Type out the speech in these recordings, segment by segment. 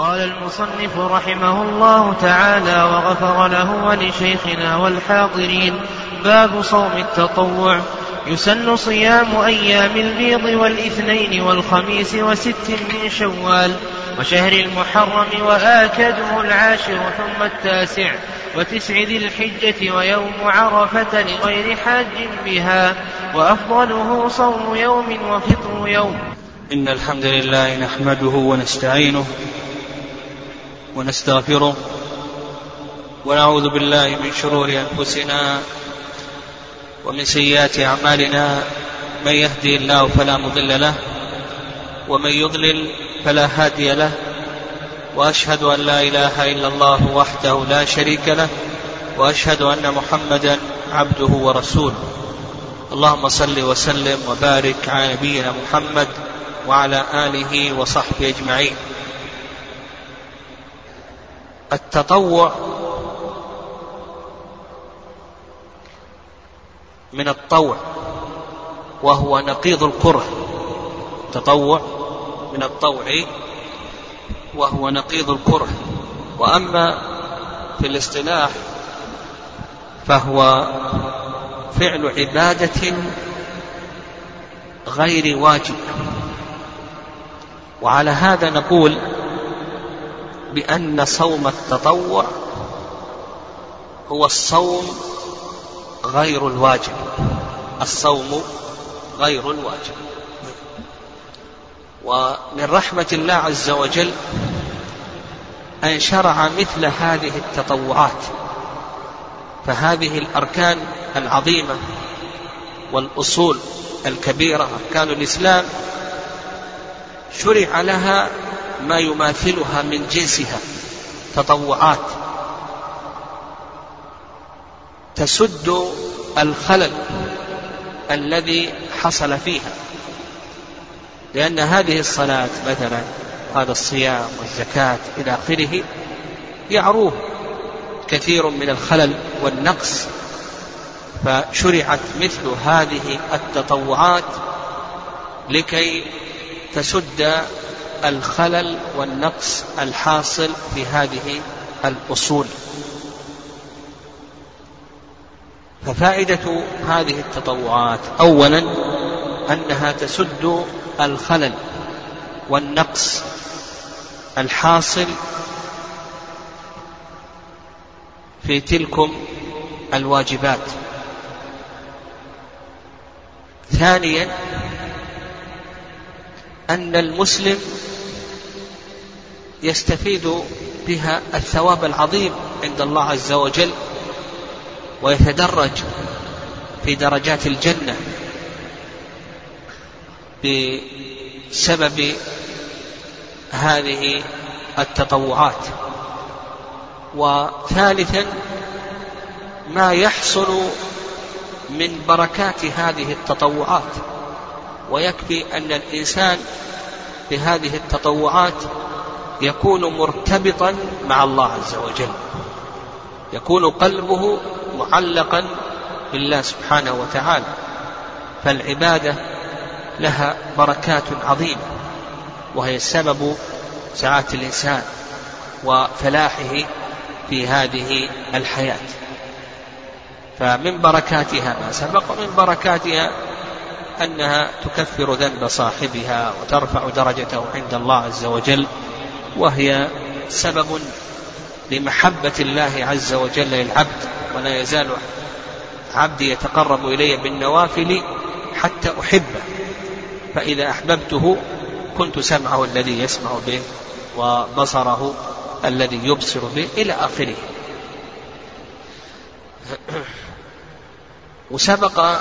قال المصنف رحمه الله تعالى وغفر له ولشيخنا والحاضرين باب صوم التطوع. يسن صيام أيام البيض والإثنين والخميس وست من شوال وشهر المحرم وآكده العاشر ثم التاسع وتسع ذي الحجة ويوم عرفة لغير حاج بها وأفضله صوم يوم وفطر يوم. إن الحمد لله نحمده ونستعينه ونستغفره ونعوذ بالله من شرور أنفسنا ومن سيئات أعمالنا من يهدي الله فلا مضل له ومن يضلل فلا هادي له وأشهد أن لا إله إلا الله وحده لا شريك له وأشهد أن محمدا عبده ورسوله. اللهم صل وسلم وبارك على نبينا محمد وعلى آله وصحبه أجمعين. التطوع من الطوع وهو نقيض الكره. التطوع من الطوع وهو نقيض الكره. وأما في الاصطلاح فهو فعل عبادة غير واجب. وعلى هذا نقول بأن صوم التطوع هو الصوم غير الواجب. الصوم غير الواجب. ومن رحمة الله عز وجل أن شرع مثل هذه التطوعات. فهذه الأركان العظيمة والأصول الكبيرة أركان الإسلام شرع لها ما يماثلها من جنسها. تطوعات. تسد الخلل الذي حصل فيها. لأن هذه الصلاة مثلا هذا الصيام والزكاة إلى آخره يعروه كثير من الخلل والنقص. فشرعت مثل هذه التطوعات لكي تسد الخلل والنقص الحاصل في هذه الأصول. ففائدة هذه التطوعات أولا أنها تسد الخلل والنقص الحاصل في تلكم الواجبات. ثانيا أن المسلم يستفيد بها الثواب العظيم عند الله عز وجل ويتدرج في درجات الجنة بسبب هذه التطوعات. وثالثا ما يحصل من بركات هذه التطوعات. ويكفي أن الإنسان بهذه التطوعات يكون مرتبطا مع الله عز وجل. يكون قلبه معلقا بالله سبحانه وتعالى. فالعبادة لها بركات عظيمة وهي سبب سعادة الإنسان وفلاحه في هذه الحياة. فمن بركاتها ما سبق ومن بركاتها أنها تكفر ذنب صاحبها وترفع درجته عند الله عز وجل وهي سبب لمحبة الله عز وجل للعبد ولا يزال عبدي يتقرب إلي بالنوافل حتى أحبه. فإذا أحببته كنت سمعه الذي يسمع به وبصره الذي يبصر به إلى آخره. وسبق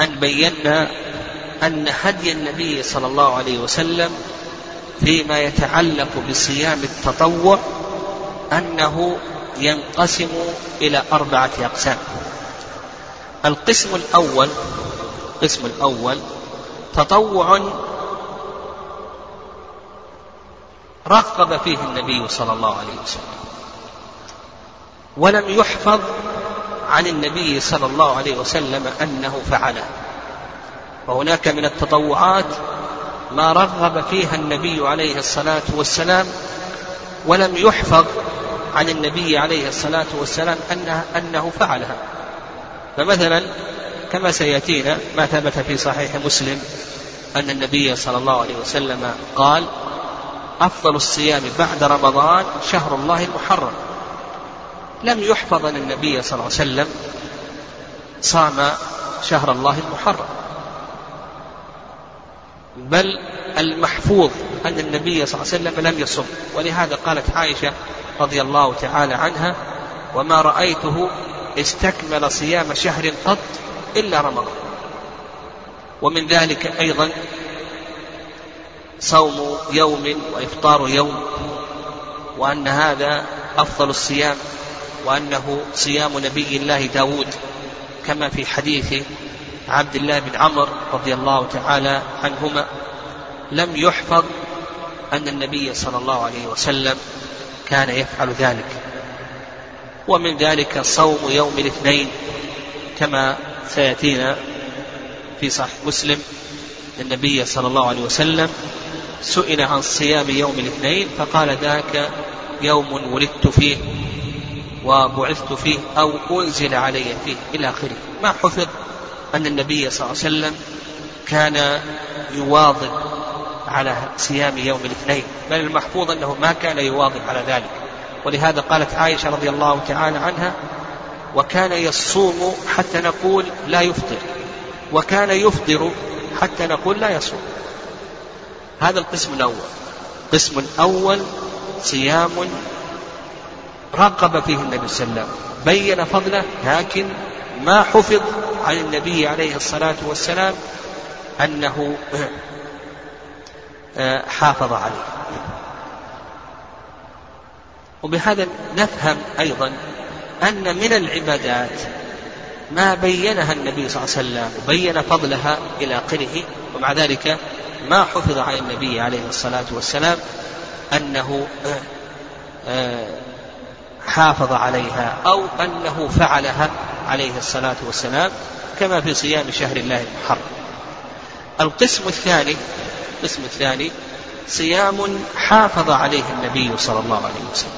أن بينا أن هدي النبي صلى الله عليه وسلم فيما يتعلق بصيام التطوع أنه ينقسم إلى أربعة أقسام. القسم الأول القسم الأول تطوع رغب فيه النبي صلى الله عليه وسلم. ولم يحفظ عن النبي صلى الله عليه وسلم أنه فعله وهناك من التطوعات ما رغب فيها النبي عليه الصلاة والسلام ولم يحفظ عن النبي عليه الصلاة والسلام أنه, أنه فعلها. فمثلا كما سيأتينا ما ثبت في صحيح مسلم أن النبي صلى الله عليه وسلم قال أفضل الصيام بعد رمضان شهر الله المحرم. لم يحفظ أن النبي صلى الله عليه وسلم صام شهر الله المحرم. بل المحفوظ أن النبي صلى الله عليه وسلم لم يصم. ولهذا قالت عائشة رضي الله تعالى عنها وما رأيته استكمل صيام شهر قط إلا رمضان. ومن ذلك أيضا صوم يوم وإفطار يوم وأن هذا أفضل الصيام وأنه صيام نبي الله داود كما في حديث عبد الله بن عمر رضي الله تعالى عنهما لم يحفظ أن النبي صلى الله عليه وسلم كان يفعل ذلك. ومن ذلك صوم يوم الاثنين كما سيأتينا في صحيح مسلم النبي صلى الله عليه وسلم سئل عن صيام يوم الاثنين فقال ذاك يوم ولدت فيه. وبعثت فيه أو أنزل علي فيه. إلى آخره. ما حفظ أن النبي صلى الله عليه وسلم كان يواظب على صيام يوم الاثنين. بل المحفوظ أنه ما كان يواظب على ذلك. ولهذا قالت عائشة رضي الله تعالى عنها وكان يصوم حتى نقول لا يفطر. وكان يفطر حتى نقول لا يصوم. هذا القسم الأول. القسم الأول صيام رغب فيه النبي صلى الله عليه وسلم. بين فضله لكن ما حفظ عن النبي عليه الصلاة والسلام أنه آه، حافظ عليه. وبهذا نفهم أيضا أن من العبادات ما بينها النبي صلى الله عليه وسلم وبين فضلها إلى آخره ومع ذلك ما حفظ عن النبي عليه الصلاة والسلام أنه آه، حافظ عليها أو أنه فعلها عليه الصلاة والسلام كما في صيام شهر الله المحرم. القسم الثاني القسم الثاني صيام حافظ عليه النبي صلى الله عليه وسلم.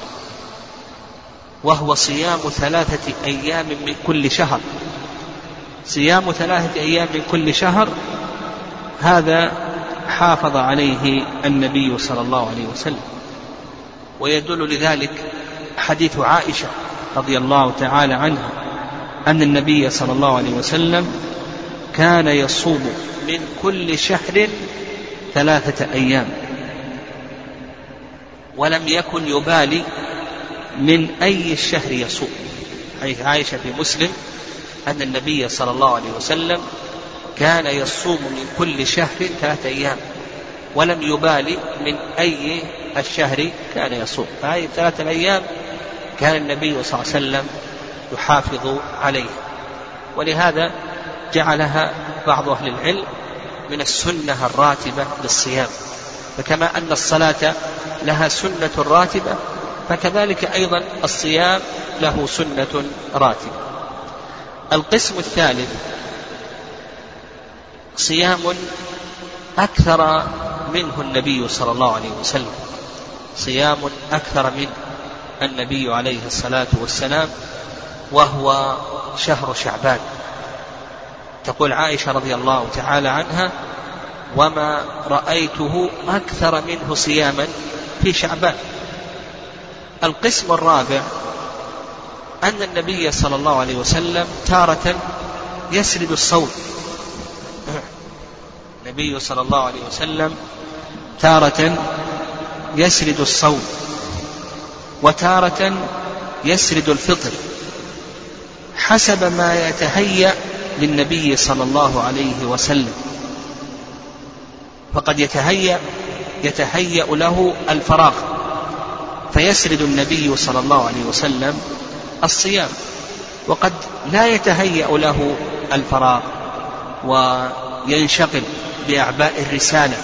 وهو صيام ثلاثة أيام من كل شهر. صيام ثلاثة أيام من كل شهر هذا حافظ عليه النبي صلى الله عليه وسلم. ويدل لذلك حديث عائشة رضي الله تعالى عنها أن النبي صلى الله عليه وسلم كان يصوم من كل شهر ثلاثة أيام ولم يكن يبالي من أي الشهر يصوم. حيث عائشة في مسلم أن النبي صلى الله عليه وسلم كان يصوم من كل شهر ثلاثة أيام ولم يبالي من أي الشهر كان يصوم. فهذه الثلاثة الأيام كان النبي صلى الله عليه وسلم يحافظ عليها ولهذا جعلها بعض أهل العلم من السنة الراتبة للصيام. فكما أن الصلاة لها سنة راتبة فكذلك أيضا الصيام له سنة راتبة. القسم الثالث صيام أكثر منه النبي صلى الله عليه وسلم. صيام أكثر منه. النبي عليه الصلاة والسلام وهو شهر شعبان. تقول عائشة رضي الله تعالى عنها وما رأيته أكثر منه صياما في شعبان. القسم الرابع أن النبي صلى الله عليه وسلم تارة يسرد الصوم. النبي صلى الله عليه وسلم تارة يسرد الصوم. وتارة يسرد الفطر حسب ما يتهيأ للنبي صلى الله عليه وسلم. فقد يتهيأ يتهيأ له الفراغ فيسرد النبي صلى الله عليه وسلم الصيام وقد لا يتهيأ له الفراغ وينشغل بأعباء الرسالة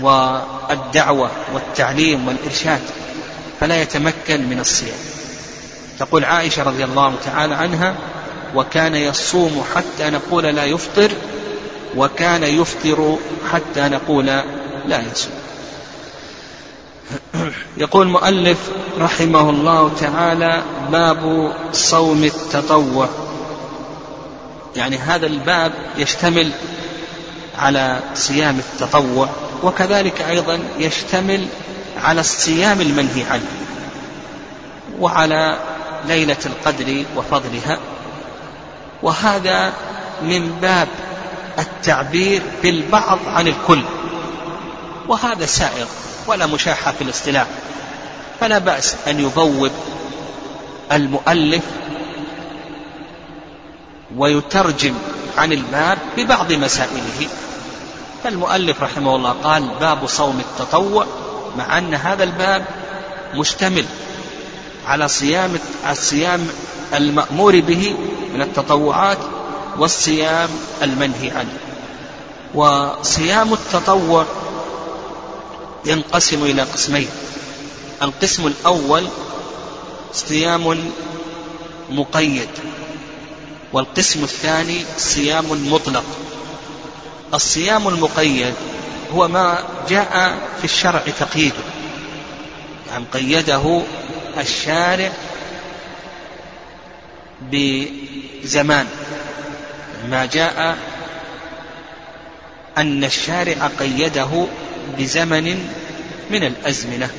والدعوة والتعليم والإرشاد. فلا يتمكن من الصيام. تقول عائشة رضي الله تعالى عنها وكان يصوم حتى نقول لا يفطر وكان يفطر حتى نقول لا يصوم. يقول المؤلف رحمه الله تعالى باب صوم التطوع. يعني هذا الباب يشتمل على صيام التطوع وكذلك أيضا يشتمل على الصيام المنهي عنه وعلى ليلة القدر وفضلها. وهذا من باب التعبير بالبعض عن الكل. وهذا سائغ ولا مشاحة في الاصطلاح. فلا بأس أن يبوب المؤلف ويترجم عن الباب ببعض مسائله. فالمؤلف رحمه الله قال باب صوم التطوع. مع أن هذا الباب مشتمل على صيام الصيام المأمور به من التطوعات والصيام المنهي عنه. وصيام التطوع ينقسم إلى قسمين. القسم الأول صيام مقيد والقسم الثاني صيام مطلق. الصيام المقيد هو ما جاء في الشرع تقييده. يعني قيده الشارع بزمان. ما جاء أن الشارع قيده بزمن من الأزمنة.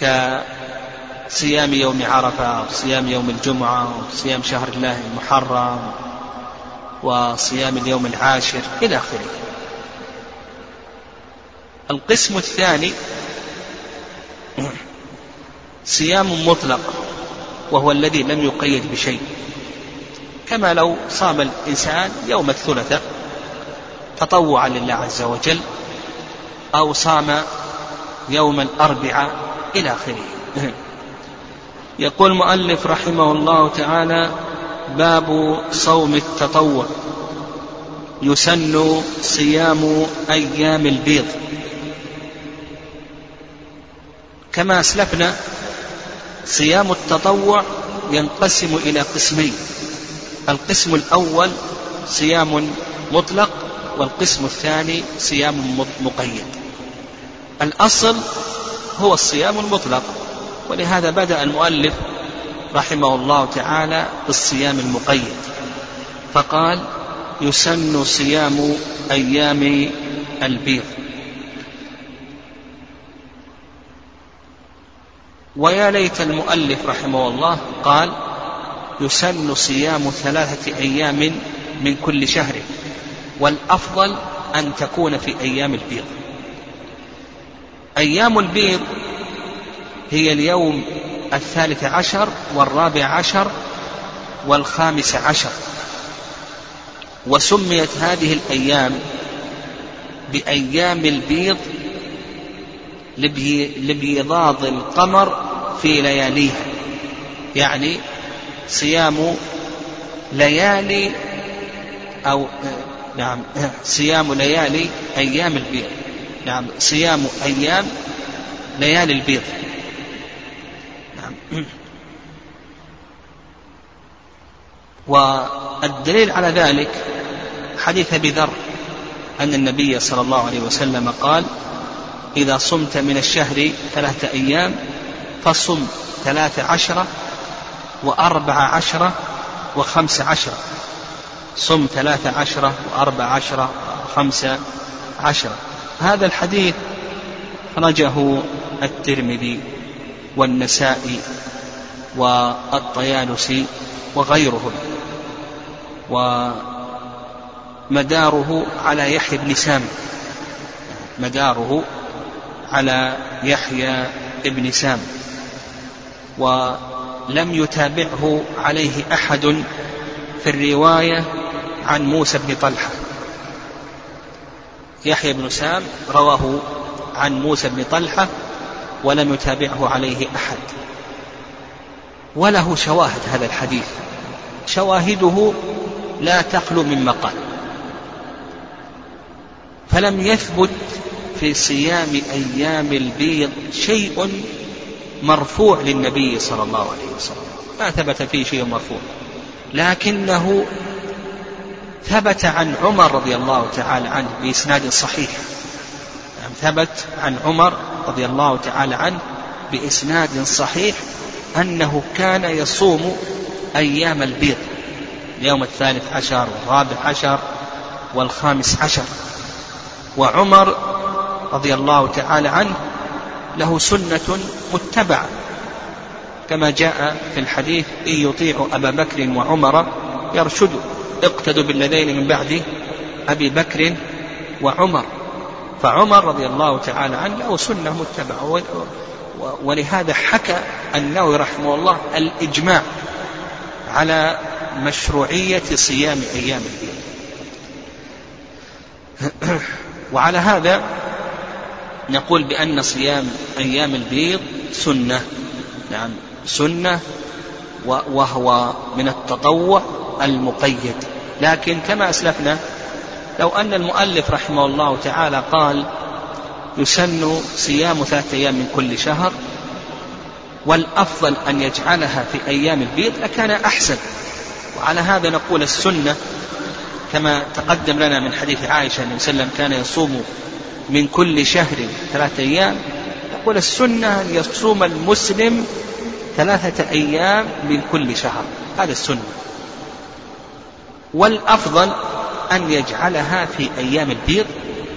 كصيام يوم عرفة أو صيام يوم الجمعة أو صيام شهر الله المحرم وصيام اليوم العاشر إلى آخره. القسم الثاني صيام مطلق وهو الذي لم يقيد بشيء. كما لو صام الإنسان يوم الثلاثاء تطوعا لله عز وجل أو صام يوم الأربعاء إلى آخره. يقول المؤلف رحمه الله تعالى باب صوم التطوع يسن صيام أيام البيض. كما أسلفنا صيام التطوع ينقسم إلى قسمين. القسم الأول صيام مطلق والقسم الثاني صيام مقيد. الأصل هو الصيام المطلق ولهذا بدأ المؤلف رحمه الله تعالى بالصيام المقيد. فقال يسن صيام أيام البيض. ويا ليت المؤلف رحمه الله قال يسن صيام ثلاثة أيام من كل شهر والأفضل أن تكون في أيام البيض. أيام البيض هي اليوم الثالث عشر والرابع عشر والخامس عشر. وسميت هذه الأيام بأيام البيض لبيضاض القمر في لياليها. يعني صيام ليالي أو نعم صيام ليالي أيام البيض. نعم صيام أيام ليالي البيض. نعم. والدليل على ذلك حديث أبي ذر أن النبي صلى الله عليه وسلم قال إذا صمت من الشهر ثلاثة أيام فصم ثلاث عشرة وأربع عشرة وخمس عشرة. صم ثلاث عشرة وأربع عشرة وخمس عشرة. هذا الحديث خرجه الترمذي والنسائي والطيالسي وغيرهم. ومداره على يحيى بن سام مداره على يحيى بن سام ولم يتابعه عليه أحد في الرواية عن موسى بن طلحة. يحيى بن سام رواه عن موسى بن طلحة ولم يتابعه عليه أحد. وله شواهد هذا الحديث. شواهده لا تخلو من مقال. فلم يثبت في صيام أيام البيض شيء مرفوع للنبي صلى الله عليه وسلم. ما ثبت فيه شيء مرفوع. لكنه ثبت عن عمر رضي الله تعالى عنه بإسناد صحيح. ثبت عن عمر رضي الله تعالى عنه بإسناد صحيح أنه كان يصوم أيام البيض. اليوم الثالث عشر والرابع عشر والخامس عشر. وعمر رضي الله تعالى عنه له سنة متبعة. كما جاء في الحديث إن يطيعوا أبا بكر وعمر يرشدوا اقتدوا بالذين من بعد أبي بكر وعمر. فعمر رضي الله تعالى عنه له سنة متبعة. ولهذا حكى النووي رحمه الله الإجماع على مشروعية صيام أيام البيض وعلى هذا نقول بأن صيام أيام البيض سنة. نعم. سنة وهو من التطوع المقيد. لكن كما أسلفنا لو أن المؤلف رحمه الله تعالى قال يسن صيام ثلاثة أيام من كل شهر والأفضل أن يجعلها في أيام البيض لكان أحسن. وعلى هذا نقول السنة كما تقدم لنا من حديث عائشة صلى الله عليه وسلم كان يصوم من كل شهر ثلاثة أيام نقول السنة أن يصوم المسلم ثلاثة أيام من كل شهر. هذا السنة. والأفضل أن يجعلها في أيام البيض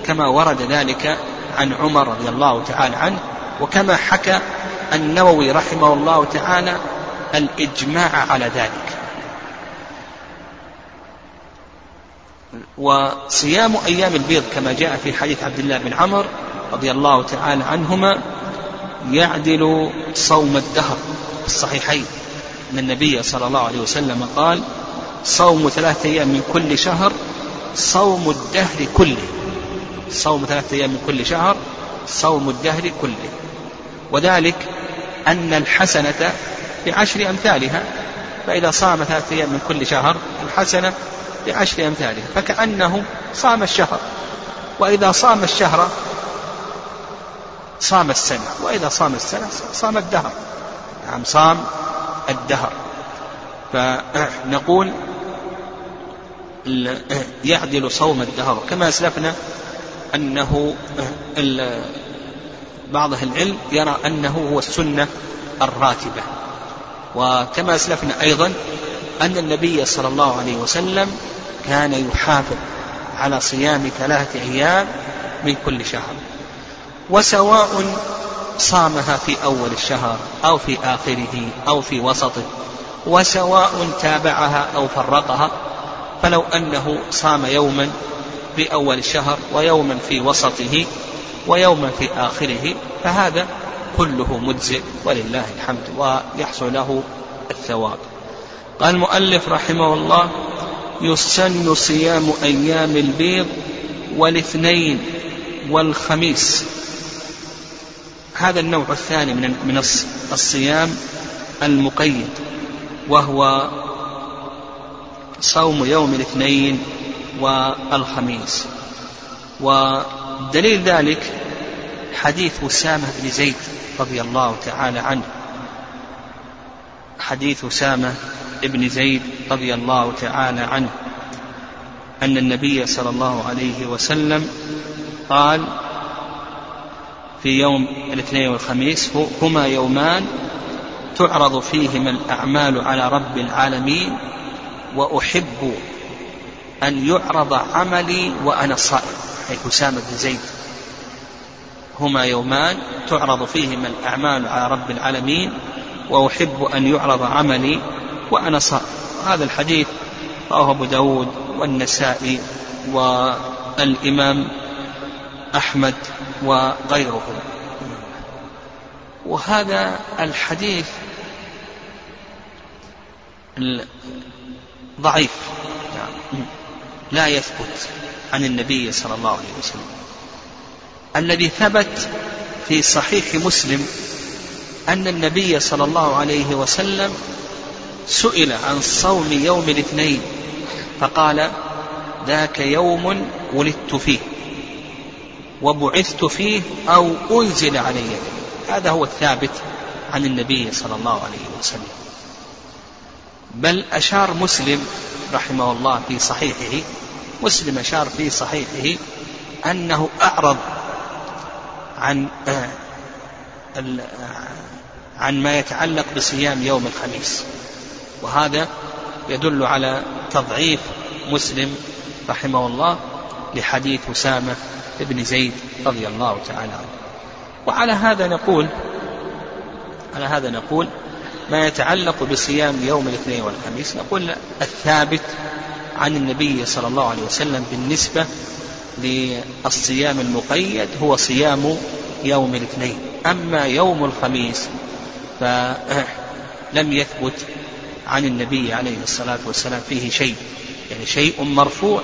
كما ورد ذلك عن عمر رضي الله تعالى عنه وكما حكى النووي رحمه الله تعالى الإجماع على ذلك. وصيام أيام البيض كما جاء في حديث عبد الله بن عمر رضي الله تعالى عنهما يعدل صوم الدهر الصحيحين. أن النبي صلى الله عليه وسلم قال صوم ثلاثة أيام من كل شهر صوم الدهر كله. صوم ثلاثة أيام من كل شهر صوم الدهر كله. وذلك أن الحسنة بعشر أمثالها فإذا صام ثلاثة أيام من كل شهر الحسنة بعشر أمثالها فكأنه صام الشهر. وإذا صام الشهر صام السنة. وإذا صام السنة صام الدهر. نعم صام الدهر. فنقول يعدل صوم الدهر كما أسلفنا أنه بعض العلم يرى أنه هو السنة الراتبة. وكما أسلفنا أيضا أن النبي صلى الله عليه وسلم كان يحافظ على صيام ثلاثة أيام من كل شهر وسواء صامها في أول الشهر أو في آخره أو في وسطه وسواء تابعها أو فرقها فلو أنه صام يوما في أول الشهر ويوما في وسطه ويوما في آخره فهذا كله مجزئ ولله الحمد ويحصل له الثواب. قال المؤلف رحمه الله يسن صيام أيام البيض والاثنين والخميس. هذا النوع الثاني من من الصيام المقيد وهو صوم يوم الاثنين والخميس. ودليل ذلك حديث أسامة بن زيد رضي الله تعالى عنه. حديث أسامة بن زيد رضي الله تعالى عنه. أن النبي صلى الله عليه وسلم قال في يوم الاثنين والخميس هما يومان تعرض فيهما الأعمال على رب العالمين وأحب أن يعرض عملي وأنا صائم. أي أسامة بن زيد. هما يومان تعرض فيهما الأعمال على رب العالمين وأحب أن يعرض عملي وأنا صائم. هذا الحديث رواه أبو داود والنسائي والإمام أحمد وغيرهم وهذا الحديث ضعيف لا يثبت عن النبي صلى الله عليه وسلم. الذي ثبت في صحيح مسلم أن النبي صلى الله عليه وسلم سئل عن صوم يوم الاثنين فقال ذاك يوم ولدت فيه وبعثت فيه أو أنزل علي. هذا هو الثابت عن النبي صلى الله عليه وسلم. بل أشار مسلم رحمه الله في صحيحه مسلم أشار في صحيحه أنه أعرض عن آه، عن ما يتعلق بصيام يوم الخميس. وهذا يدل على تضعيف مسلم رحمه الله لحديث أسامة بن زيد رضي الله تعالى عنه. وعلى هذا نقول على هذا نقول ما يتعلق بصيام يوم الاثنين والخميس نقول الثابت عن النبي صلى الله عليه وسلم بالنسبة للصيام المقيد هو صيام يوم الاثنين. أما يوم الخميس فلم يثبت عن النبي عليه الصلاة والسلام فيه شيء. يعني شيء مرفوع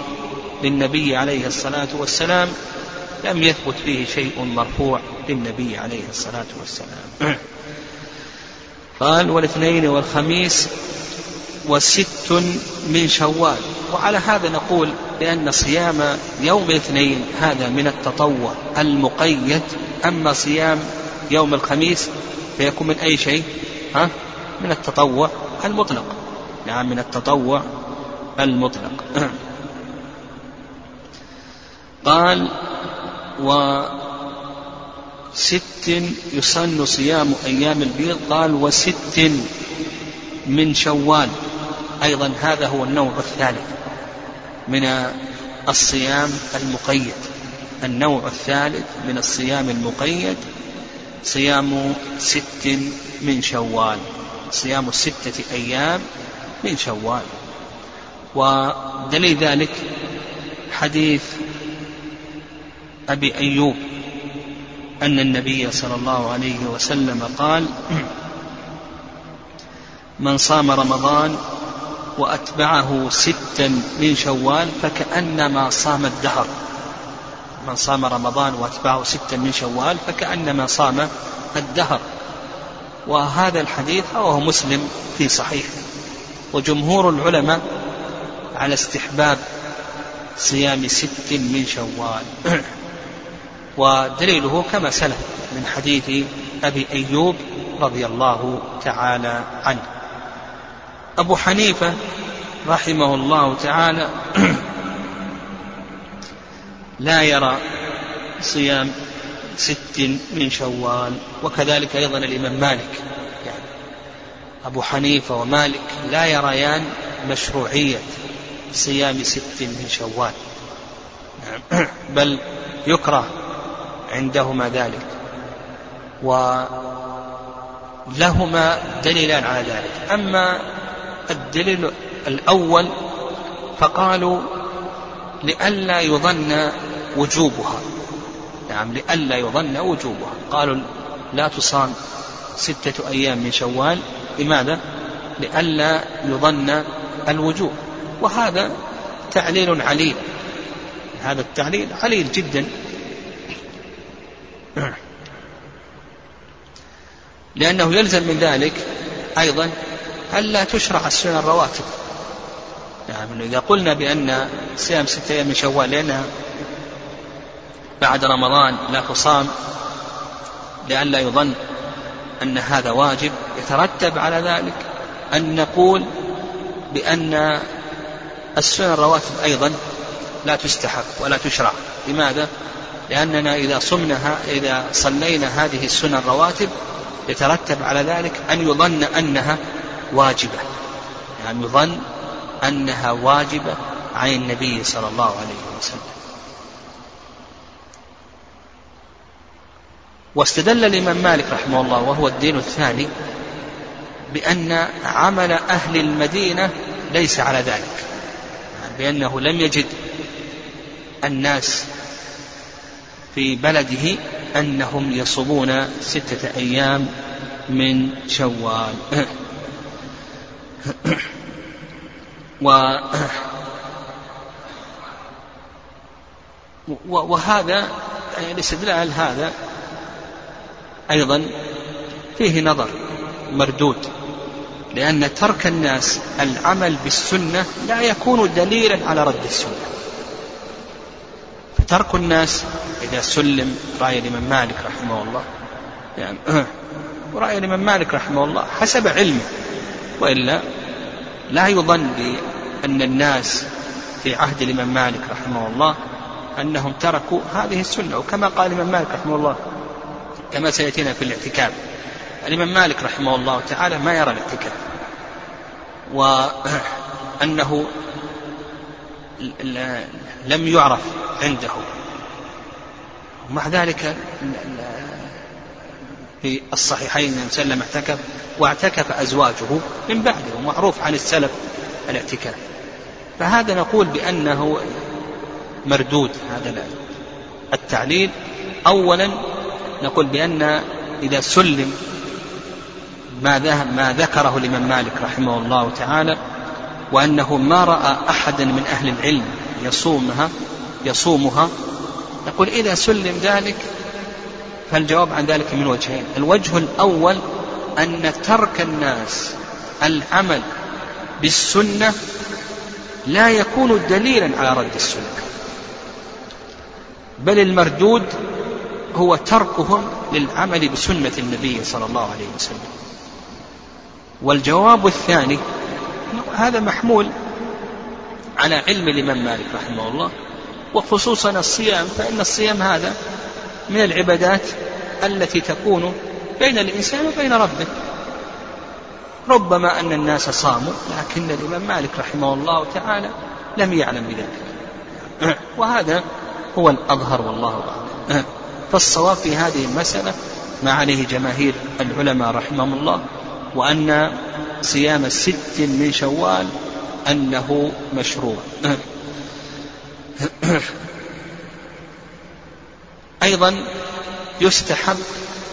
للنبي عليه الصلاة والسلام لم يثبت فيه شيء مرفوع للنبي عليه الصلاة والسلام. قال والاثنين والخميس وست من شوال. وعلى هذا نقول بأن صيام يوم الاثنين هذا من التطوع المقيد. أما صيام يوم الخميس فيكون من أي شيء؟ ها؟ من التطوع المطلق. نعم من التطوع المطلق. قال وست يسن صيام أيام البيض. قال وست من شوال. أيضا هذا هو النوع الثالث. من الصيام المقيد. النوع الثالث من الصيام المقيد صيام ست من شوال. صيام ستة أيام من شوال. ودليل ذلك حديث أبي أيوب أن النبي صلى الله عليه وسلم قال من صام رمضان وأتبعه ستا من شوال فكأنما صام الدهر. من صام رمضان وأتبعه ستا من شوال فكأنما صام الدهر. وهذا الحديث رواه مسلم في صحيح. وجمهور العلماء على استحباب صيام ست من شوال. ودليله كما سلف من حديث أبي أيوب رضي الله تعالى عنه. أبو حنيفة رحمه الله تعالى لا يرى صيام ست من شوال وكذلك أيضا الإمام مالك يعني أبو حنيفة ومالك لا يريان مشروعية صيام ست من شوال. بل يكره عندهما ذلك ولهما دليلان على ذلك أما الدليل الأول فقالوا لئلا يظن وجوبها. نعم لئلا يظن وجوبها. قالوا لا تصام ستة أيام من شوال. لماذا؟ لئلا يظن الوجوب. وهذا تعليل عليل. هذا التعليل عليل جدا. لأنه يلزم من ذلك أيضا ألا تشرع السنن الرواتب نعم إذا قلنا بأن صيام ستة أيام من شوال لأنها بعد رمضان لا تصام لئلا يظن أن هذا واجب يترتب على ذلك أن نقول بأن السنن الرواتب أيضا لا تستحب ولا تشرع لماذا؟ لأننا إذا صمنا إذا صلينا هذه السنن الرواتب يترتب على ذلك أن يظن أنها واجبة يعني يظن أنها واجبة عن النبي صلى الله عليه وسلم. واستدل الإمام مالك رحمه الله وهو الدين الثاني بأن عمل أهل المدينة ليس على ذلك يعني بأنه لم يجد الناس في بلده أنهم يصومون ستة أيام من شوال. و وهذا يعني الاستدلال هذا أيضا فيه نظر مردود لأن ترك الناس العمل بالسنة لا يكون دليلا على رد السنة. فترك الناس إذا سلم رأي الإمام مالك رحمه الله يعني ورأي الإمام مالك رحمه الله حسب علمه. وإلا لا يظن أن الناس في عهد الإمام مالك رحمه الله أنهم تركوا هذه السنة وكما قال الإمام مالك رحمه الله كما سيأتينا في الاعتكاف. الإمام مالك رحمه الله تعالى ما يرى الاعتكاف وأنه لم يعرف عنده. ومع ذلك في الصحيحين أن سلم اعتكف واعتكف أزواجه من بعده ومعروف عن السلف الاعتكاف. فهذا نقول بأنه مردود هذا التعليل. أولا نقول بأن إذا سلم ما ما ذكره الإمام مالك رحمه الله تعالى وأنه ما رأى أحدا من أهل العلم يصومها يصومها نقول إذا سلم ذلك فالجواب عن ذلك من وجهين. الوجه الأول أن ترك الناس العمل بالسنة لا يكون دليلا على رد السنة. بل المردود هو تركهم للعمل بسنة النبي صلى الله عليه وسلم. والجواب الثاني هذا محمول على علم الإمام مالك رحمه الله وخصوصا الصيام فإن الصيام هذا من العبادات التي تكون بين الإنسان وبين ربه. ربما أن الناس صاموا لكن الإمام مالك رحمه الله تعالى لم يعلم بذلك. وهذا هو الأظهر والله أعلم. فالصواب في هذه المسألة ما عليه جماهير العلماء رحمهم الله وأن صيام الست من شوال أنه مشروع. أيضا يستحب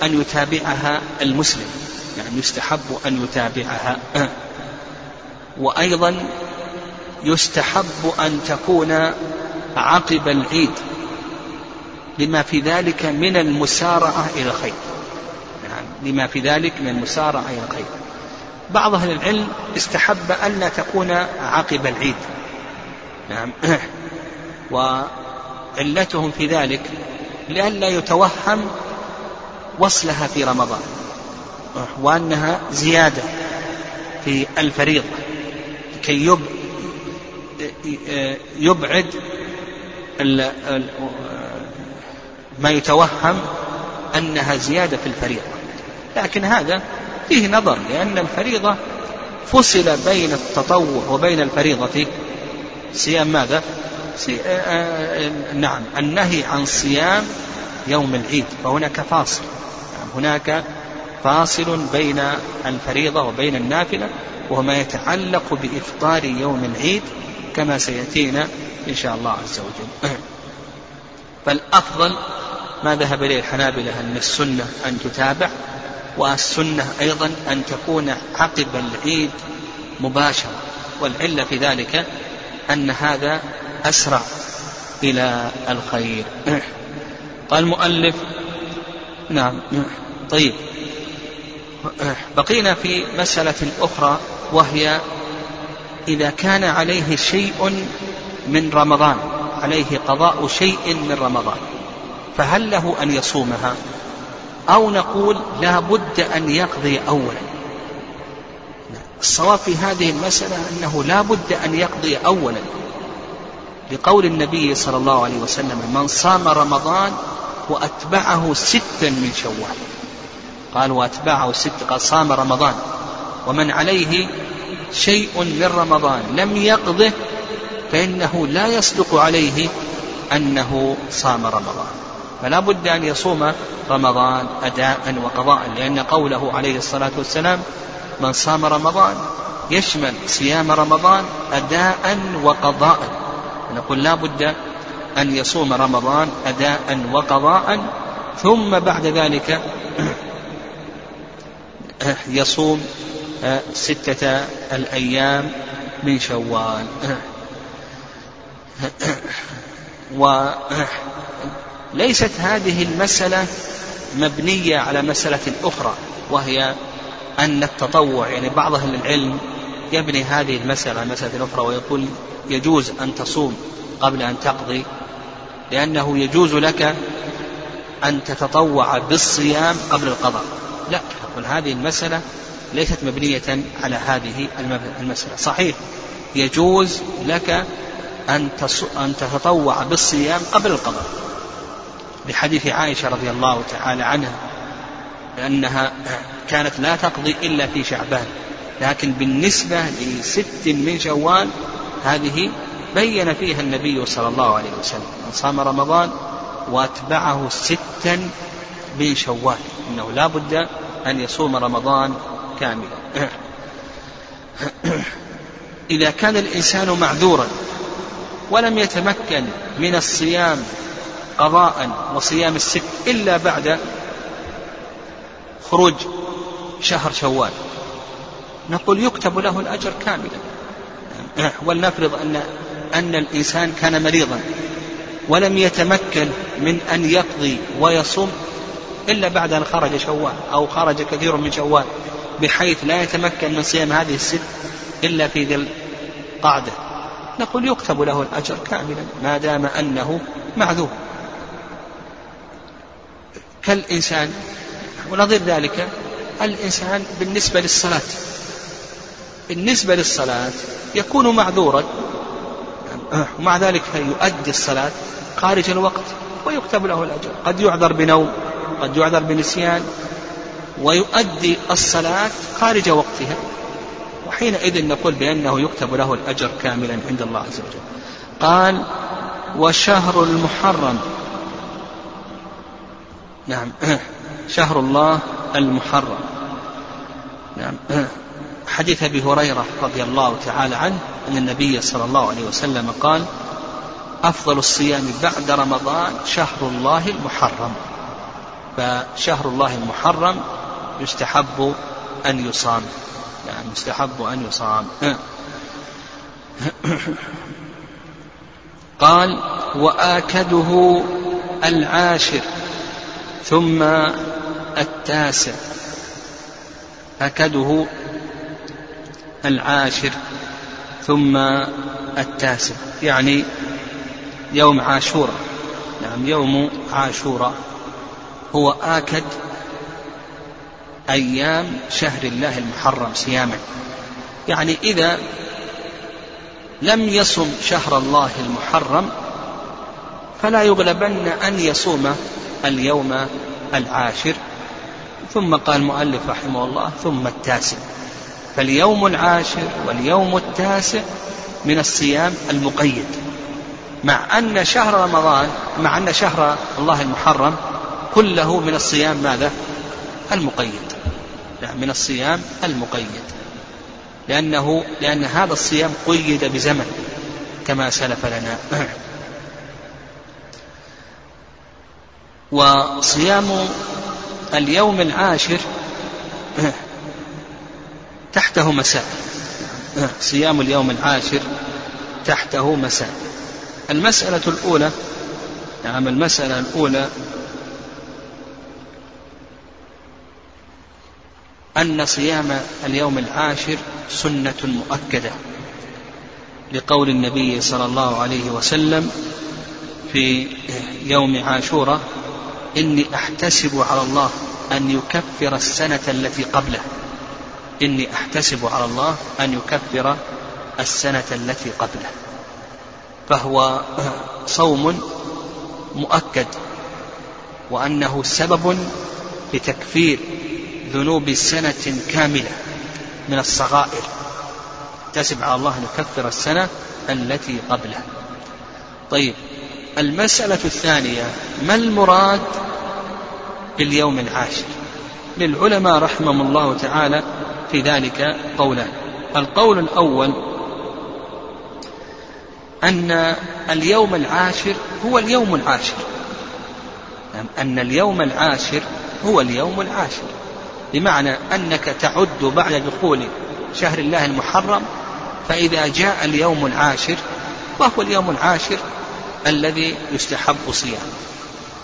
أن يتابعها المسلم يعني يستحب أن يتابعها. وأيضا يستحب أن تكون عقب العيد لما في ذلك من المسارعة إلى الخير. يعني لما في ذلك من المسارعة إلى الخير. بعض أهل العلم استحب ألا تكون عقب العيد. نعم. وعلتهم في ذلك لئلا يتوهم وصلها في رمضان وأنها زيادة في الفريضة كي يبعد ما يتوهم أنها زيادة في الفريضة لكن هذا فيه نظر لأن الفريضة فصل بين التطوع وبين الفريضة صيام ماذا؟ آآ آآ نعم النهي عن صيام يوم العيد فهناك فاصل. هناك فاصل بين الفريضة وبين النافلة وهو ما يتعلق بإفطار يوم العيد كما سيأتينا إن شاء الله عز وجل. فالأفضل ما ذهب إليه الحنابلة أن السنة أن تتابع والسنة أيضا أن تكون عقب العيد مباشرة والعلة في ذلك أن هذا أسرع إلى الخير. قال المؤلف نعم. طيب. بقينا في مسألة أخرى وهي إذا كان عليه شيء من رمضان عليه قضاء شيء من رمضان فهل له أن يصومها؟ أو نقول لا بد أن يقضي أولا. الصواب في هذه المسألة أنه لا بد أن يقضي أولا. لقول النبي صلى الله عليه وسلم من صام رمضان وأتبعه ستا من شوال. قال وأتبعه ست قال صام رمضان. ومن عليه شيء من رمضان لم يقضه فإنه لا يصدق عليه أنه صام رمضان. فلا بد أن يصوم رمضان أداء وقضاء لأن قوله عليه الصلاة والسلام من صام رمضان يشمل صيام رمضان أداء وقضاء. نقول لا بد أن يصوم رمضان أداء وقضاء ثم بعد ذلك يصوم ستة الأيام من شوال. وليست هذه المسألة مبنية على مسألة أخرى وهي أن التطوع يعني بعض أهل العلم يبني هذه المسألة على مسألة أخرى ويقول يجوز أن تصوم قبل أن تقضي لأنه يجوز لك أن تتطوع بالصيام قبل القضاء. لا نقول هذه المسألة ليست مبنية على هذه المسألة. صحيح يجوز لك أن أن تتطوع بالصيام قبل القضاء. لحديث عائشة رضي الله تعالى عنها لأنها كانت لا تقضي إلا في شعبان لكن بالنسبة لست من شوال هذه بين فيها النبي صلى الله عليه وسلم. من صام رمضان واتبعه ستا من شوال إنه لا بد أن يصوم رمضان كاملا. إذا كان الإنسان معذورا ولم يتمكن من الصيام قضاء وصيام الست إلا بعد خروج شهر شوال نقول يكتب له الأجر كاملا. ولنفرض ان أن الإنسان كان مريضا ولم يتمكن من أن يقضي ويصوم إلا بعد أن خرج شوال أو خرج كثير من شوال بحيث لا يتمكن من صيام هذه الست إلا في ذي القعدة. نقول يكتب له الأجر كاملا ما دام أنه معذور. كالإنسان ونظير ذلك الإنسان بالنسبة للصلاة بالنسبة للصلاة يكون معذورا. ومع ذلك يؤدي الصلاة خارج الوقت ويكتب له الأجر. قد يعذر بنوم قد يعذر بنسيان ويؤدي الصلاة خارج وقتها. وحينئذ نقول بأنه يكتب له الأجر كاملا عند الله عز وجل. قال وشهر المحرم. نعم. شهر الله المحرم. نعم. حديث أبي هريرة رضي الله تعالى عنه أن النبي صلى الله عليه وسلم قال أفضل الصيام بعد رمضان شهر الله المحرم. فشهر الله المحرم يستحب أن يصام. يعني يستحب أن يصام. قال وآكده العاشر ثم التاسع. أكده العاشر ثم التاسع يعني يوم عاشوراء نعم يوم عاشوراء هو آكد أيام شهر الله المحرم صياما. يعني إذا لم يصم شهر الله المحرم فلا يغلبن أن يصوم اليوم العاشر. ثم قال المؤلف رحمه الله ثم التاسع. فاليوم العاشر واليوم التاسع من الصيام المقيد. مع أن شهر رمضان مع أن شهر الله المحرم كله من الصيام ماذا؟ المقيد. نعم من الصيام المقيد. لأنه لأن هذا الصيام قيد بزمن كما سلف لنا. وصيام اليوم العاشر تحته مساء. صيام اليوم العاشر تحته مساء. المسألة الأولى نعم المسألة الأولى أن صيام اليوم العاشر سنة مؤكدة لقول النبي صلى الله عليه وسلم في يوم عاشوراء إني أحتسب على الله أن يكفر السنة التي قبله. إني أحتسب على الله أن يكفر السنة التي قبله. فهو صوم مؤكد وأنه سبب لتكفير ذنوب سنة كاملة من الصغائر. تسب على الله أن يكفر السنة التي قبله. طيب المسألة الثانية ما المراد باليوم العاشر؟ للعلماء رحمهم الله تعالى في ذلك قولان. القول الأول أن اليوم العاشر هو اليوم العاشر. يعني أن اليوم العاشر هو اليوم العاشر. بمعنى أنك تعد بعد دخول شهر الله المحرم فإذا جاء اليوم العاشر وهو اليوم العاشر الذي يستحب صيامه.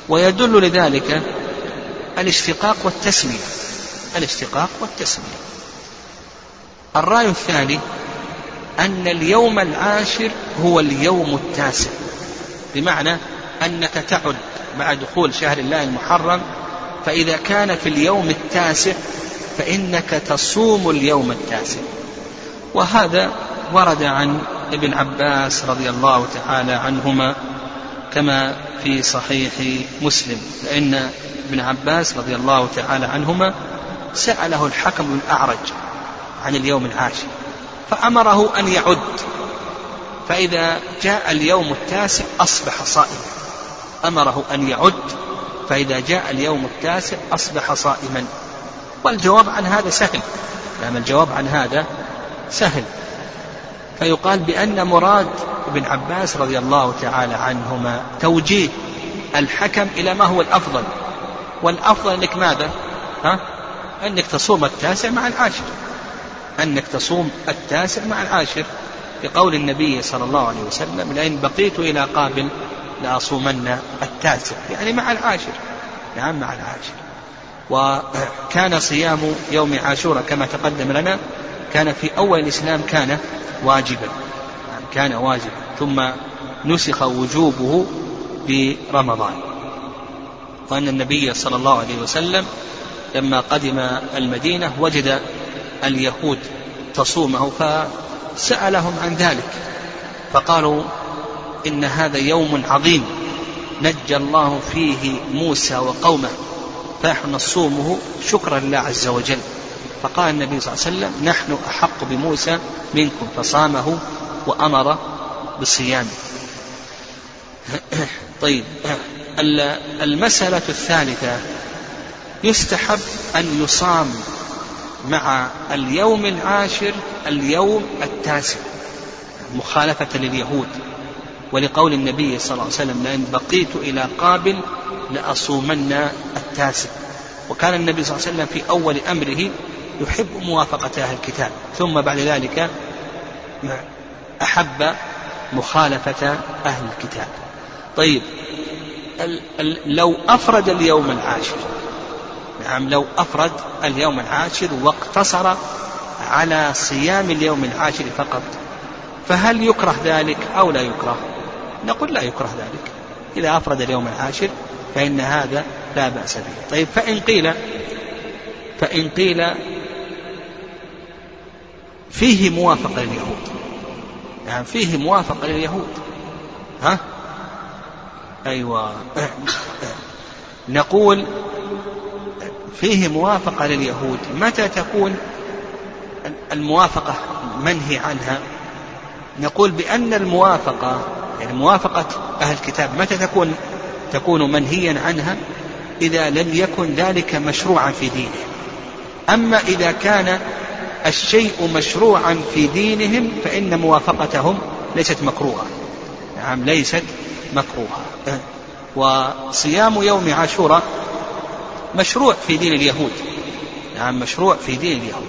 ويدل لذلك الاشتقاق والتسمية. الاشتقاق والتسمية. الرأي الثاني أن اليوم العاشر هو اليوم التاسع. بمعنى أنك تعد بعد دخول شهر الله المحرم فإذا كان في اليوم التاسع فإنك تصوم اليوم التاسع. وهذا ورد عن ابن عباس رضي الله تعالى عنهما كما في صحيح مسلم. فإن ابن عباس رضي الله تعالى عنهما سأله الحكم الأعرج عن اليوم العاشر فأمره أن يعد. فإذا جاء اليوم التاسع أصبح صائما. أمره أن يعد. فإذا جاء اليوم التاسع أصبح صائما. والجواب عن هذا سهل. نعم الجواب عن هذا سهل. فيقال بأن مراد ابن عباس رضي الله تعالى عنهما توجيه الحكم إلى ما هو الأفضل. والأفضل أنك ماذا؟ ها؟ أنك تصوم التاسع مع العاشر. أنك تصوم التاسع مع العاشر بقول النبي صلى الله عليه وسلم لئن بقيت إلى قابل لأصومن التاسع. يعني مع العاشر. نعم مع العاشر. وكان صيام يوم عاشوراء كما تقدم لنا كان في أول الإسلام كان واجبا. نعم كان واجبا. ثم نسخ وجوبه برمضان. وأن النبي صلى الله عليه وسلم لما قدم المدينة وجد اليهود تصومه فسألهم عن ذلك. فقالوا إن هذا يوم عظيم نجى الله فيه موسى وقومه فنحن نصومه شكرا لله عز وجل. فقال النبي صلى الله عليه وسلم نحن أحق بموسى منكم فصامه وأمر بصيامه. طيب المسألة الثالثة يستحب أن يصام مع اليوم العاشر اليوم التاسع. مخالفة لليهود ولقول النبي صلى الله عليه وسلم لئن بقيت إلى قابل لأصومن التاسع. وكان النبي صلى الله عليه وسلم في أول أمره يحب موافقة أهل الكتاب. ثم بعد ذلك أحب مخالفة أهل الكتاب. طيب لو أفرد اليوم العاشر نعم لو أفرد اليوم العاشر واقتصر على صيام اليوم العاشر فقط فهل يكره ذلك أو لا يكره؟ نقول لا يكره ذلك. إذا أفرد اليوم العاشر فإن هذا لا بأس به. طيب فإن قيل فإن قيل فيه موافقة لليهود. يعني فيه موافقة لليهود. ها؟ أيوة. نقول فيه موافقة لليهود. متى تكون الموافقة منهي عنها؟ نقول بأن الموافقة يعني موافقة أهل الكتاب متى تكون تكون منهيا عنها؟ إذا لم يكن ذلك مشروعا في دينهم. أما إذا كان الشيء مشروعا في دينهم فإن موافقتهم ليست مكروهة. نعم ليست مكروهة. وصيام يوم عاشوراء مشروع في دين اليهود. نعم مشروع في دين اليهود.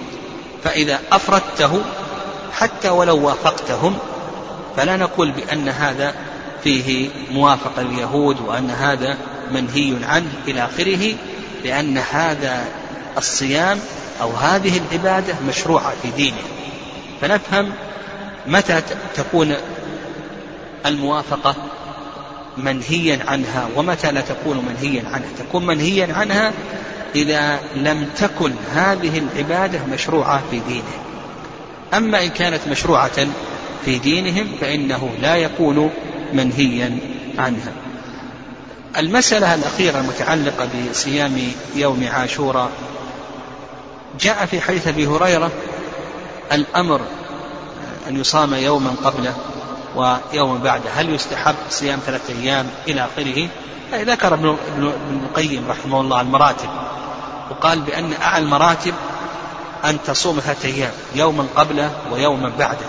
فإذا أفردته حتى ولو وافقتهم فلا نقول بأن هذا فيه موافقة اليهود وأن هذا منهي عنه إلى آخره لأن هذا الصيام أو هذه العبادة مشروعة في دينه. فنفهم متى تكون الموافقة منهيا عنها ومتى لا تكون منهيا عنها؟ تكون منهيا عنها إذا لم تكن هذه العبادة مشروعة في دينه. أما إن كانت مشروعة في دينهم فإنه لا يكون منهيا عنها. المسألة الأخيرة المتعلقة بصيام يوم عاشوراء. جاء في حديث أبي هريرة الأمر أن يصام يوما قبله. ويوما بعده هل يستحب صيام ثلاثة أيام إلى آخره؟ ذكر ابن ابن القيم رحمه الله المراتب. وقال بأن أعلى المراتب أن تصوم ثلاثة أيام يوما قبله ويوما بعده.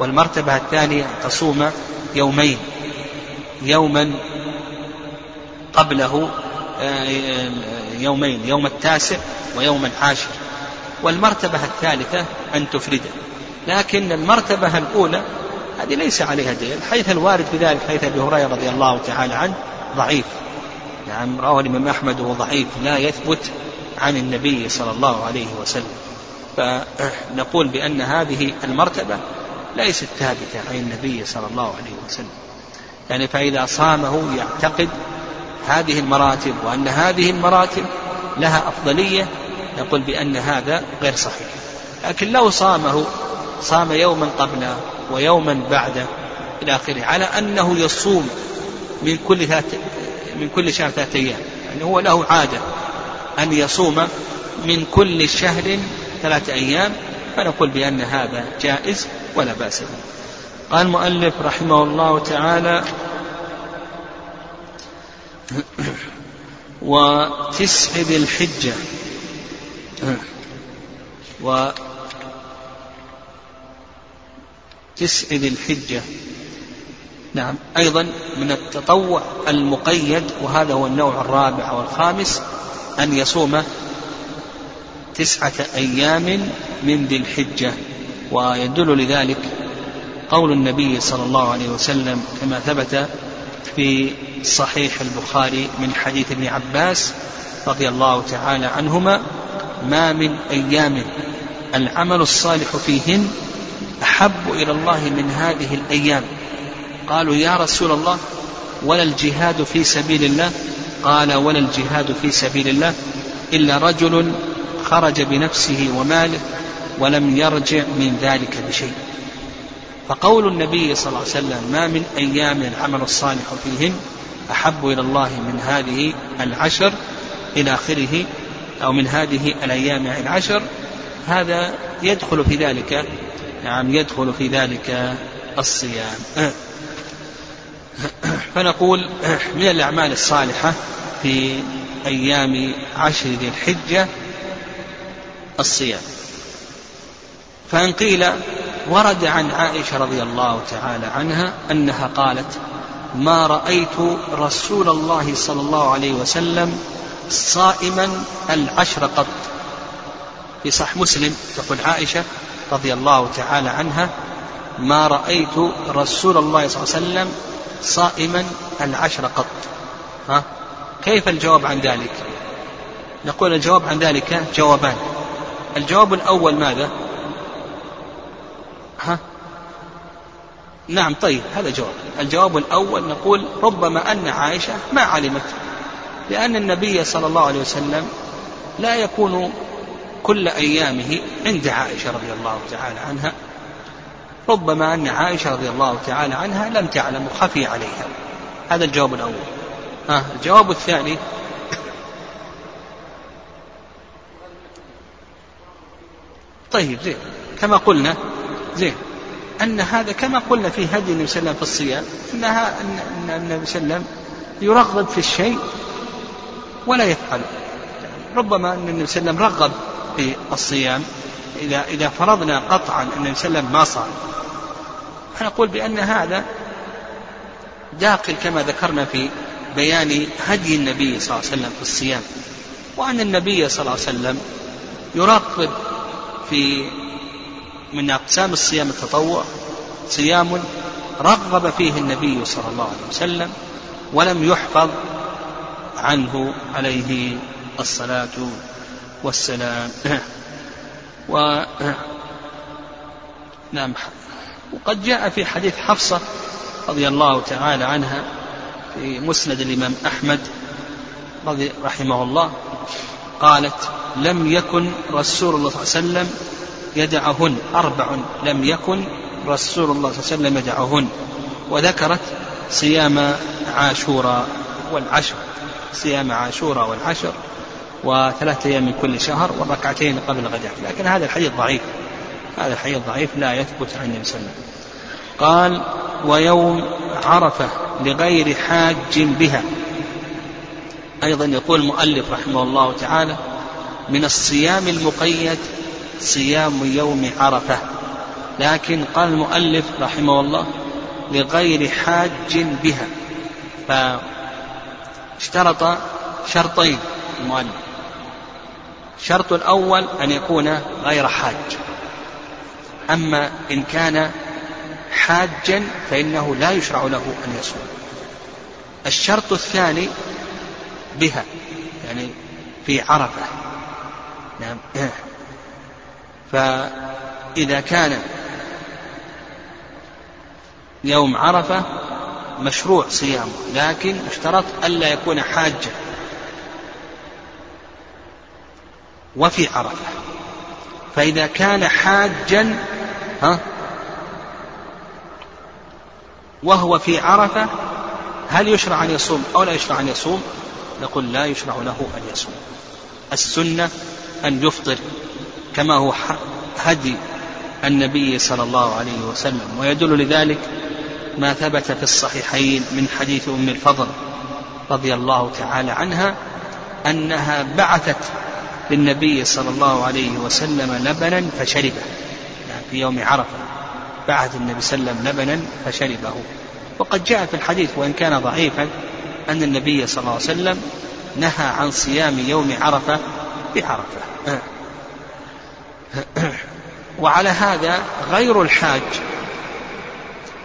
والمرتبة الثانية أن تصوم يومين. يوما قبله آه، يومين يوم التاسع ويوم العاشر. والمرتبة الثالثة أن تفرده. لكن المرتبة الأولى هذه ليس عليها دليل. حيث الوارد في ذلك حيث أبي هريرة رضي الله تعالى عنه ضعيف. نعم رواه الإمام أحمد وهو ضعيف لا يثبت عن النبي صلى الله عليه وسلم. فنقول بأن هذه المرتبة ليست ثابتة عن النبي صلى الله عليه وسلم. يعني فإذا صامه يعتقد هذه المراتب وأن هذه المراتب لها أفضلية نقول بأن هذا غير صحيح. لكن لو صامه صام يوما قبله ويوما بعده إلى آخره على أنه يصوم من كل ثلاث من كل شهر ثلاثة أيام يعني هو له عادة أن يصوم من كل شهر ثلاثة أيام فنقول بأن هذا جائز ولا بأس به. قال المؤلف رحمه الله تعالى وتسع ذي الحجة. و تسع ذي الحجة. نعم. أيضا من التطوع المقيد وهذا هو النوع الرابع والخامس أن يصوم تسعة أيام من ذي الحجة. ويدل لذلك قول النبي صلى الله عليه وسلم كما ثبت في صحيح البخاري من حديث ابن عباس رضي الله تعالى عنهما ما من أيام العمل الصالح فيهن أحب إلى الله من هذه الأيام. قالوا يا رسول الله ولا الجهاد في سبيل الله؟ قال ولا الجهاد في سبيل الله إلا رجل خرج بنفسه وماله ولم يرجع من ذلك بشيء. فقول النبي صلى الله عليه وسلم ما من أيام العمل الصالح فيهن أحب إلى الله من هذه العشر إلى آخره أو من هذه الأيام العشر هذا يدخل في ذلك نعم يدخل في ذلك الصيام. فنقول من الأعمال الصالحة في أيام عشر ذي الحجة الصيام. فإن قيل ورد عن عائشة رضي الله تعالى عنها أنها قالت ما رأيت رسول الله صلى الله عليه وسلم صائما العشر قط. في صح مسلم تقول عائشة رضي الله تعالى عنها ما رأيت رسول الله صلى الله عليه وسلم صائما العشر قط. ها؟ كيف الجواب عن ذلك؟ نقول الجواب عن ذلك جوابان. الجواب الأول ماذا؟ ها؟ نعم طيب هذا جواب. الجواب الأول نقول ربما أن عائشة ما علمت لأن النبي صلى الله عليه وسلم لا يكون كل أيامه عند عائشة رضي الله تعالى عنها. ربما أن عائشة رضي الله تعالى عنها لم تعلم وخفي عليها. هذا الجواب الأول. ها الجواب الثاني. طيب زين. كما قلنا زين. أن هذا كما قلنا في هدي النبي صلى الله عليه وسلم في الصيام أنها أن النبي صلى الله عليه وسلم يرغب في الشيء ولا يفعله. ربما أن النبي صلى الله عليه وسلم رغب في الصيام إذا إذا فرضنا قطعا أن النبي صلى الله عليه وسلم ما صام. فنقول بأن هذا داخل كما ذكرنا في بيان هدي النبي صلى الله عليه وسلم في الصيام وأن النبي صلى الله عليه وسلم يراقب في من أقسام الصيام التطوع صيام رغب فيه النبي صلى الله عليه وسلم ولم يحفظ عنه عليه الصلاة والسلام. و نعم. وقد جاء في حديث حفصة رضي الله تعالى عنها في مسند الإمام أحمد رضي رحمه الله. قالت لم يكن رسول الله صلى الله عليه وسلم يدعهن. أربع لم يكن رسول الله صلى الله عليه وسلم يدعهن. وذكرت صيام عاشوراء والعشر. صيام عاشوراء والعشر. وثلاثة أيام من كل شهر والركعتين قبل الغداء لكن هذا الحديث ضعيف. هذا الحديث ضعيف لا يثبت عن النبي صلى الله عليه وسلم. قال ويوم عرفة لغير حاج بها أيضا يقول المؤلف رحمه الله تعالى من الصيام المقيد صيام يوم عرفة لكن قال المؤلف رحمه الله لغير حاج بها فاشترط شرطين المؤلف. الشرط الأول أن يكون غير حاج. أما إن كان حاجا فإنه لا يشرع له أن يصوم. الشرط الثاني بها يعني في عرفة. نعم. فإذا كان يوم عرفة مشروع صيامه لكن اشترط ألا يكون حاجا. وفي عرفة. فإذا كان حاجا ها وهو في عرفة هل يشرع أن يصوم أو لا يشرع أن يصوم؟ نقول لا يشرع له أن يصوم. السنة أن يفطر كما هو هدي النبي صلى الله عليه وسلم. ويدل لذلك ما ثبت في الصحيحين من حديث أم الفضل رضي الله تعالى عنها أنها بعثت للنبي صلى الله عليه وسلم لبنا فشربه. يعني في يوم عرفة بعث النبي صلى الله عليه وسلم لبنا فشربه. وقد جاء في الحديث وإن كان ضعيفا أن النبي صلى الله عليه وسلم نهى عن صيام يوم عرفة بعرفة. وعلى هذا غير الحاج.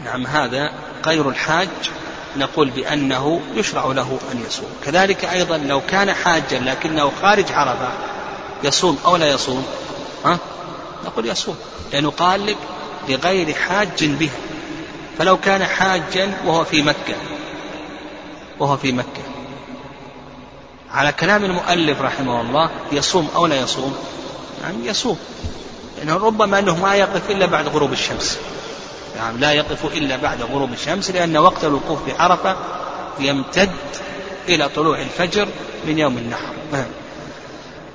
نعم هذا غير الحاج نقول بأنه يشرع له أن يصوم. كذلك أيضا لو كان حاجا لكنه خارج عرفة يصوم أو لا يصوم ها؟ نقول يصوم لأنه قال لك لغير حاج بها فلو كان حاجا وهو في مكة وهو في مكة. على كلام المؤلف رحمه الله يصوم أو لا يصوم؟ يعني يصوم لأنه ربما أنه ما يقف إلا بعد غروب الشمس. يعني لا يقف إلا بعد غروب الشمس لأن وقت الوقوف بعرفة يمتد إلى طلوع الفجر من يوم النحر.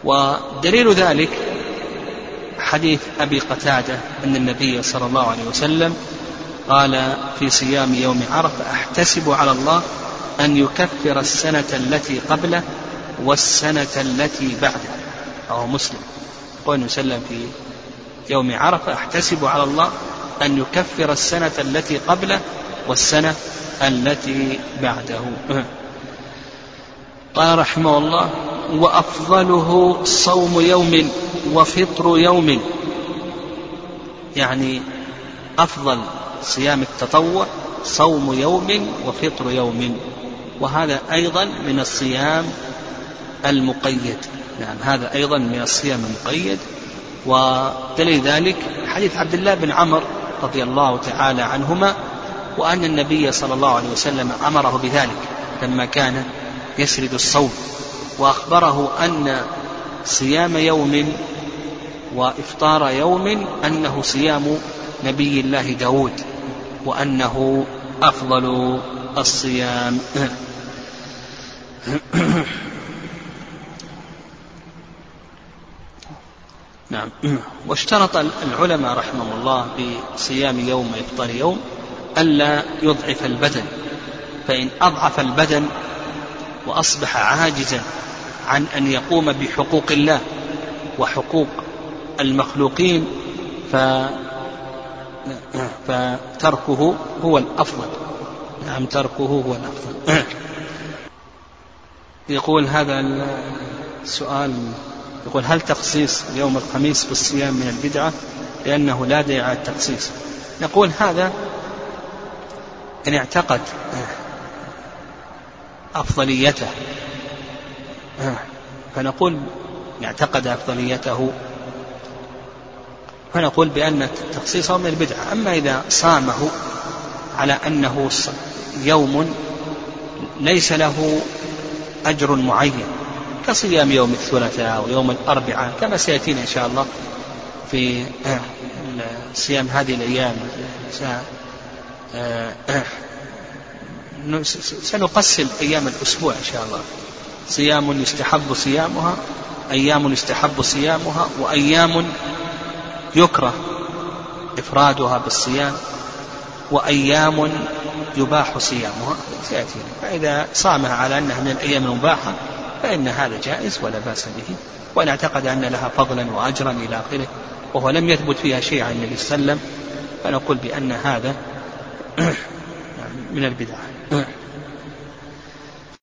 ودليل ذلك حديث أبي قتادة أن النبي صلى الله عليه وسلم قال في صيام يوم عرفة أحتسب على الله أن يكفر السنة التي قبله والسنة التي بعده أو مسلم. قال وسلم في يوم عرفة أحتسب على الله أن يكفر السنة التي قبله والسنة التي بعده. قال رحمه الله وأفضله صوم يوم وفطر يوم. يعني أفضل صيام التطوع صوم يوم وفطر يوم. وهذا أيضا من الصيام المقيد. نعم هذا أيضا من الصيام المقيد. ودليل ذلك حديث عبد الله بن عمر رضي الله تعالى عنهما وأن النبي صلى الله عليه وسلم أمره بذلك لما كان يسرد الصوم وأخبره أن صيام يوم وإفطار يوم أنه صيام نبي الله داود وأنه أفضل الصيام. نعم. واشترط العلماء رحمهم الله بصيام يوم وإفطار يوم ألا يضعف البدن فإن أضعف البدن وأصبح عاجزا عن أن يقوم بحقوق الله وحقوق المخلوقين ف فتركه هو الأفضل. نعم تركه هو الأفضل. يقول هذا السؤال يقول هل تخصيص يوم الخميس بالصيام من البدعة؟ لأنه لا داعي على التخصيص. نقول هذا إن اعتقد أفضليته. فنقول إن اعتقد أفضليته. فنقول بأن تخصيصه من البدعة. أما إذا صامه على أنه يوم ليس له أجر معين. كصيام يوم الثلاثاء ويوم الأربعاء كما سيأتينا إن شاء الله في صيام هذه الأيام. سنقسم أيام الأسبوع إن شاء الله. صيام يستحب صيامها أيام يستحب صيامها وأيام يكره إفرادها بالصيام وأيام يباح صيامها. سيأتينا. فإذا صامها على أنها من الأيام المباحة فإن هذا جائز ولا بأس به. وإن اعتقد أن لها فضلا وأجرا إلى آخره. وهو لم يثبت فيها شيء عن النبي صلى الله عليه وسلم. فنقول بأن هذا من البدع.